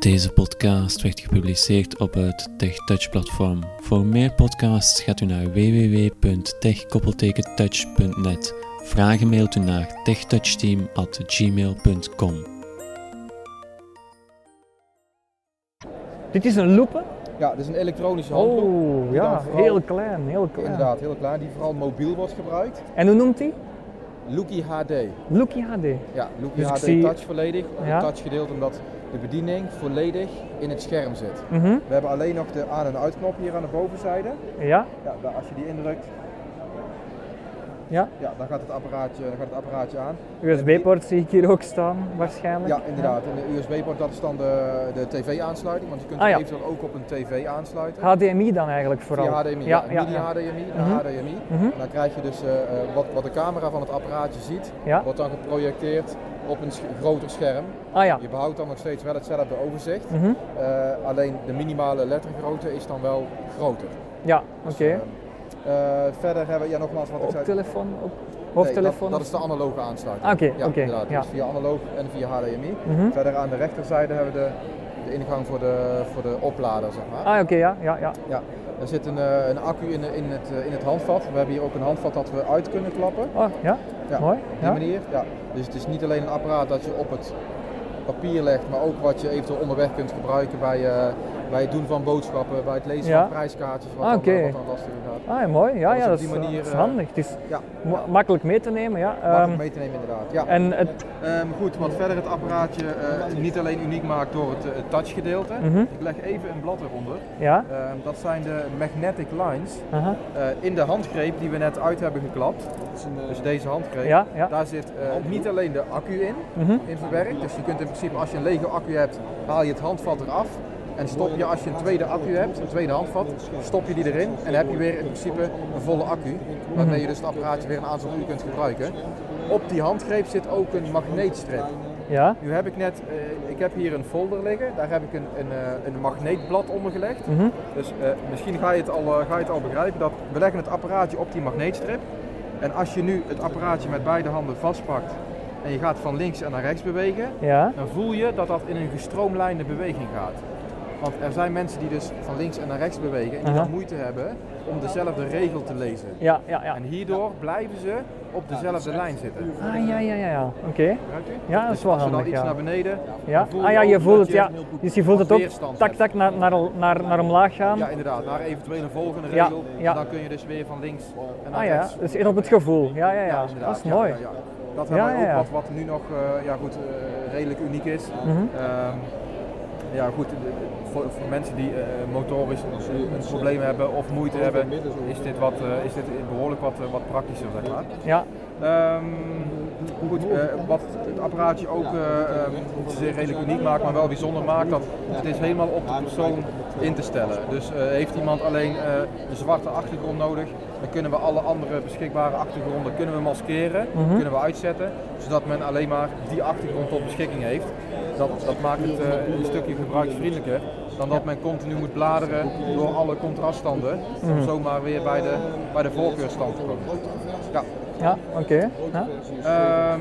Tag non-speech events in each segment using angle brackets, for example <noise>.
Deze podcast werd gepubliceerd op het TechTouch platform. Voor meer podcasts gaat u naar www.tech-touch.net. Vragen mailt u naar techtouchteam.gmail.com. Dit is een loepen? Ja, dit is een elektronische handloop. Oh, die ja, vooral- heel klein, heel klein. Inderdaad, heel klein. Die vooral mobiel wordt gebruikt. En hoe noemt hij? Lookie HD. Lookie HD. Ja, Lookie Dus HD zie- Touch volledig. Ja. Touch gedeeld omdat de bediening volledig in het scherm zit. Mhm. We hebben alleen nog de aan- en uitknop hier aan de bovenzijde. Ja, Ja, als je die indrukt, ja. ja, dan, gaat het apparaatje, dan gaat het apparaatje aan. USB-poort zie ik hier ook staan, waarschijnlijk. Ja, inderdaad. En de USB-poort, dat is dan de, de tv-aansluiting. Want je kunt Ah, het ja. eventueel ook op een tv aansluiten. HDMI dan eigenlijk vooral. Via HDMI, Ja, ja, ja, mini ja. HDMI naar Mhm. HDMI. Mhm. En dan krijg je dus eh, eh, wat, wat de camera van het apparaatje ziet, Ja. wordt dan geprojecteerd op een sch- groter scherm. Ah ja. Je behoudt dan nog steeds wel hetzelfde overzicht, Mhm. eh, alleen de minimale lettergrootte is dan wel groter. Ja, oké. Dus, eh, eh, verder hebben we, ja nogmaals wat ik Op zei. telefoon, op Nee, hoofdtelefoon? dat, dat is de analoge aansluiting. Ah, oké, ja, oké, inderdaad. ja. Dus via analoog en via HDMI. Mhm. Verder aan de rechterzijde hebben we de, de ingang voor de, voor de oplader, zeg maar. Ah, oké, ja, ja, ja. Ja, er zit een, eh, een accu in, in, het, eh, in het handvat. We hebben hier ook een handvat dat we uit kunnen klappen. Oh, ja, Ja, mooi. Op die manier. Ja. Dus het is niet alleen een apparaat dat je op het papier legt, maar ook wat je eventueel onderweg kunt gebruiken bij, eh, bij het doen van boodschappen, bij het lezen Ja. van prijskaartjes, wat, Ah, dan, wat dan lastiger gaat. Ah, mooi. Ja, Dus ja, dat die is, eh, manier, dat is handig. Het is Ja, ma- makkelijk mee te nemen, ja. makkelijk Ehm, mee te nemen inderdaad. Ja. en het, Ehm, goed, wat verder het apparaatje eh, niet alleen uniek maakt door het, het touchgedeelte. Mhm. Ik leg even een blad eronder. ja, Ehm, dat zijn de magnetic lines eh, in de handgreep die we net uit hebben geklapt. Dus deze handgreep. Ja, ja. Daar zit eh, niet alleen de accu in, Mhm. in verwerkt. Dus je kunt in principe als je een lege accu hebt, haal je het handvat eraf. En stop je als je een tweede accu hebt, een tweede handvat, stop je die erin. En dan heb je weer in principe een volle accu. Waarmee je dus het apparaatje weer een aantal uur kunt gebruiken. Op die handgreep zit ook een magneetstrip. Ja, Nu heb ik net, eh, ik heb hier een folder liggen. Daar heb ik een, een, eh, een magneetblad onder gelegd. mhm. Dus eh, misschien ga je, het al, ga je het al begrijpen dat we leggen het apparaatje op die magneetstrip. En als je nu het apparaatje met beide handen vastpakt en je gaat van links en naar rechts bewegen, ja. dan voel je dat dat in een gestroomlijnde beweging gaat. Want er zijn mensen die dus van links en naar rechts bewegen en die dan moeite hebben om dezelfde regel te lezen. Ja, ja, ja. En hierdoor blijven ze op dezelfde lijn zitten. Ah, ja, ja, ja, ja. Oké. Ja, dat is wel Als je dan handig, iets ja. naar beneden, Ja. Ah ja, je voelt het, ja. Dus je voelt het ook tak, tak naar, naar, naar, naar omlaag gaan. Ja, inderdaad. Naar eventueel een volgende Ja, regel. ja. En dan kun je dus weer van links en naar Ah ja, rechts. dus eerder op het gevoel. Ja, ja, ja. Dat is Ja, mooi. ja, ja. Dat Ja, hebben we ja, ook ja. wat, wat nu nog eh, ja, goed, eh, redelijk uniek is. Mhm. Ehm, ja, goed, de- de- voor, voor mensen die eh, motorisch een, probleem hebben of moeite hebben, is dit, wat, eh, is dit behoorlijk wat, eh, wat praktischer, zeg maar. Ja, Ehm, goed, wat het apparaatje ook eh, eh, niet zozeer redelijk uniek maakt, maar wel bijzonder maakt, dat het is helemaal op de persoon in te stellen. Dus heeft iemand alleen een zwarte achtergrond nodig, dan kunnen we alle andere beschikbare achtergronden kunnen we maskeren, Mhm. kunnen we uitzetten, zodat men alleen maar die achtergrond tot beschikking heeft. Dat, dat maakt het eh, een stukje gebruiksvriendelijker dan dat men continu moet bladeren door alle contraststanden om zomaar weer bij de, bij de voorkeurstand te komen. Ja. ja, oké. Ja. Ehm,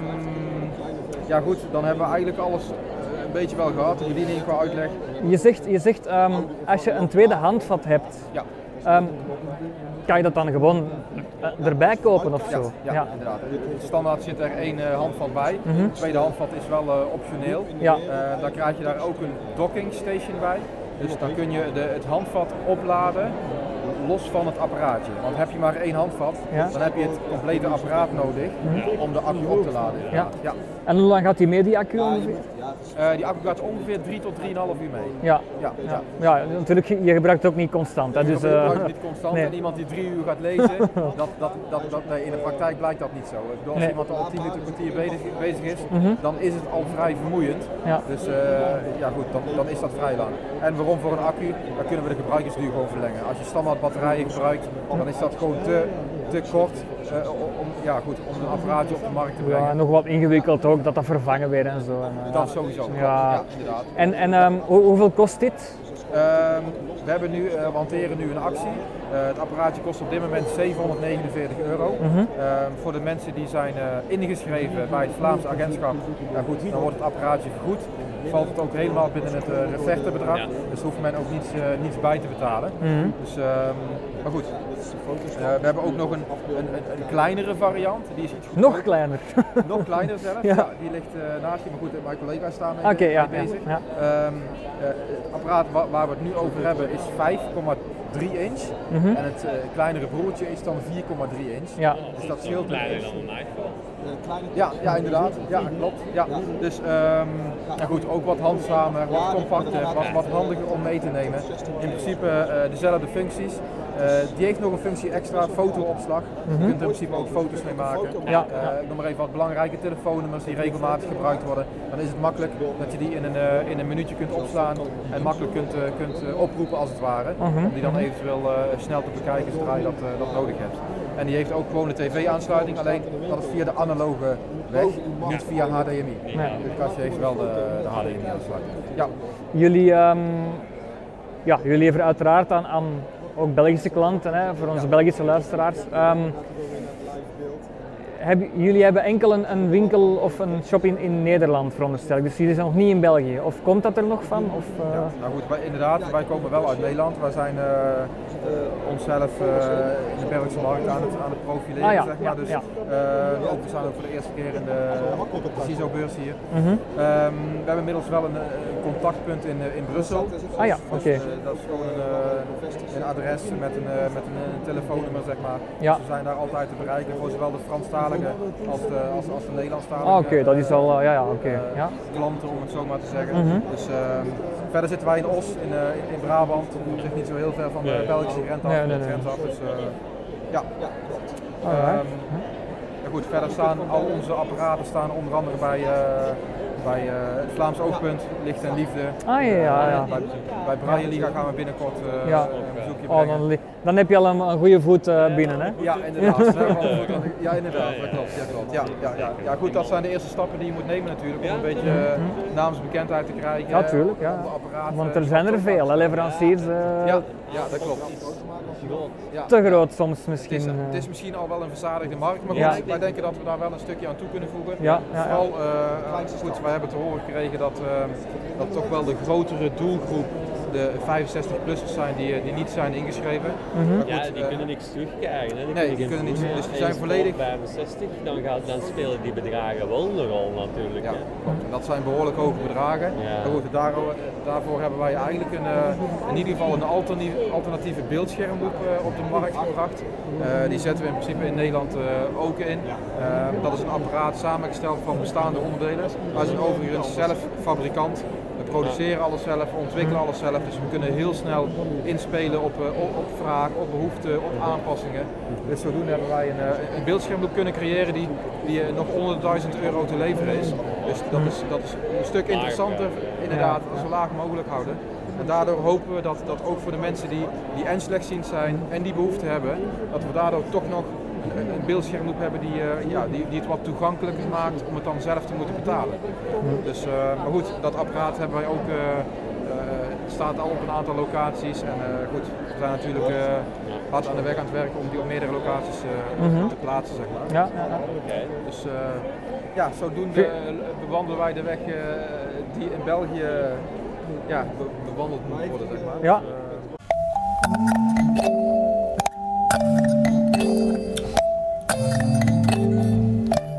ja goed, dan hebben we eigenlijk alles eh, een beetje wel gehad. De bediening qua uitleg. Je zegt, je zegt ehm, als je een tweede handvat hebt, Ja, ehm, kan je dat dan gewoon eh, erbij kopen of ja, zo? ja, inderdaad. Standaard zit er één eh, handvat bij. Mhm. De tweede handvat is wel eh, optioneel. Ja. Dan krijg je daar ook een docking station bij. Dus dan kun je de, het handvat opladen los van het apparaatje. Want heb je maar één handvat, Ja. dan heb je het complete apparaat nodig om de accu op te laden. Ja. ja. En hoe lang gaat die mee, die accu ongeveer? Eh, die accu gaat ongeveer 3 tot 3,5 uur mee. Ja. Ja, Ja. ja, natuurlijk, je gebruikt het ook niet constant. Hè, dus, je eh, gebruikt het niet constant nee. en iemand die drie uur gaat lezen, <laughs> dat, dat, dat, dat, nee, in de praktijk blijkt dat niet zo. Bedoel, als Nee. iemand al 10 minuten, kwartier bezig, bezig is, Mhm. dan is het al vrij vermoeiend. Ja. Dus eh, ja goed, dan, dan is dat vrij lang. En waarom voor een accu? Dan kunnen we de gebruikersduur gewoon verlengen. Als je standaard batterijen gebruikt, dan is dat gewoon te, te kort eh, om, ja, goed, om een apparaatje op de markt te brengen. Ja, nog wat ingewikkeld ook, dat dat vervangen weer en zo. En, eh, Dat sowieso. Ja. Ja, inderdaad. En, en ehm, hoe- hoeveel kost dit? Ehm, we hebben nu, eh, we hanteren nu een actie. Het apparaatje kost op dit moment 749 euro. Mhm. Ehm, voor de mensen die zijn ingeschreven bij het Vlaamse agentschap, goed, dan wordt het apparaatje vergoed. Valt het ook helemaal binnen het uh. Dus hoeft men ook niets, uh, niets bij te betalen. Mhm. Dus, ehm, maar goed, Uh, we hebben ook nog een, een, een, kleinere variant. Die is iets nog kleiner. <laughs> nog kleiner zelfs. Ja. Ja. die ligt uh, naast je. Maar goed, mijn collega's staan mee, okay, ja, bezig. Ja, um, het apparaat waar, waar, we het nu over hebben is 5,3 inch. Mm -hmm. En het kleinere broertje is dan 4,3 inch. Ja. Dus dat scheelt een inch. kleine Ja, ja, inderdaad. Ja, klopt. Ja. Dus um, ja, goed, ook wat handzamer, wat compacter, wat, wat handiger om mee te nemen. In principe uh, dezelfde functies. Uh, die heeft nog een functie extra, fotoopslag. Mm -hmm. Je kunt er in principe ook foto's mee maken. Ja. Ik noem maar even wat belangrijke telefoonnummers die regelmatig gebruikt worden. Dan is het makkelijk dat je die in een, uh, in een minuutje kunt opslaan en makkelijk kunt, kunt oproepen als het ware. Mm -hmm. Om die dan eventueel snel te bekijken zodra je dat, dat nodig hebt. En die heeft ook gewoon een tv-aansluiting, alleen dat is via de analoge weg, niet via HDMI. Nee. Dus het kastje heeft wel de, de HDMI-aansluiting. Ja. Jullie, um, ja, jullie leveren uiteraard aan, aan ook Belgische klanten, hè, voor onze. Belgische luisteraars. Um, heb, jullie hebben enkel een, een, winkel of een shop in, in Nederland, veronderstel ik. Dus jullie zijn nog niet in België. Of komt dat er nog van? Of, uh... ja, nou goed, wij, inderdaad, wij komen wel uit Nederland. Wij zijn uh, uh, onszelf in de Belgische markt aan het, aan het profileren, ah, ja, zeg maar. Ja, dus ja. ook, we staan ook voor de eerste keer in de, de CISO-beurs hier. Mm -hmm. um, we hebben inmiddels wel een, een contactpunt in, in Brussel. Ah ja, oké. Okay. Dus, dat is gewoon een, een adres met een, met een, een telefoonnummer, zeg maar. Ja. Dus we zijn daar altijd te bereiken voor zowel de Als de, als, als de Nederlandstalige ah, oké, okay, dat is al, uh, ja, ja, oké. Okay. Uh, ja. klanten, om het zo maar te zeggen. Mm -hmm. Dus, uh, verder zitten wij in Os, in, uh, in Brabant, op zich niet zo heel ver van de Belgische grens af. Nee, nee, af dus, ja. Alright. Um, ja, goed, verder staan al onze apparaten staan onder andere bij, bij het Vlaams Oogpunt, Licht en Liefde. Ah ja, ja. ja. Bij, bij Braille Liga gaan we binnenkort ja. Oh, dan, dan heb je al een, een goede voet binnen, hè? Ja, inderdaad. ja, inderdaad, dat klopt. Ja, klopt. Ja, ja, ja. ja, goed, dat zijn de eerste stappen die je moet nemen natuurlijk, om een beetje uh, naamsbekendheid te krijgen. Ja, tuurlijk. Ja. Want er zijn er veel, hè, leveranciers. Uh, ja, ja, dat klopt. Ja. Te groot soms misschien. Het is, het is, misschien al wel een verzadigde markt, maar goed, ja. wij denken dat we daar wel een stukje aan toe kunnen voegen. Ja, ja, Vooral, uh, goed, wij hebben te horen gekregen dat, uh, dat toch wel de grotere doelgroep de 65-plussers zijn die, die niet zijn ingeschreven. Mm -hmm. Ja, die uh, kunnen niks terugkrijgen. Hè. Die nee, die kunnen niks. Dus die zijn volledig. 65, dan, gaat, dan spelen die bedragen wel een rol natuurlijk. Ja. Dat zijn behoorlijk hoge bedragen. Ja. Maar goed, daar, daarvoor hebben wij eigenlijk een, uh, in ieder geval een alternatieve beeldschermloop uh, op de markt gebracht. Uh, die zetten we in principe in Nederland ook in. dat is een apparaat samengesteld van bestaande onderdelen. Wij zijn overigens zelf fabrikant. Produceren alles zelf, we ontwikkelen alles zelf. Dus we kunnen heel snel inspelen op, op, op vraag, op behoeften, op aanpassingen. Dus zodoende hebben wij een, een beeldschermloop kunnen creëren die, die nog onder de 1000 euro te leveren is. Dus dat is, dat is een stuk interessanter, inderdaad, zo laag mogelijk houden. En daardoor hopen we dat, dat ook voor de mensen die, die en slechtziend zijn en die behoefte hebben, dat we daardoor toch nog een, beeldschermloop hebben die, uh, ja, die, die het wat toegankelijker maakt om het dan zelf te moeten betalen. Dus, uh, maar goed, dat apparaat hebben wij ook, uh, staat al op een aantal locaties. En goed, we zijn natuurlijk hard aan de weg aan het werken om die op meerdere locaties -hmm. te plaatsen. Zeg maar. Ja. Dus ja, zodoende bewandelen wij de weg die in België ja, be bewandeld moet worden, zeg maar. Ja.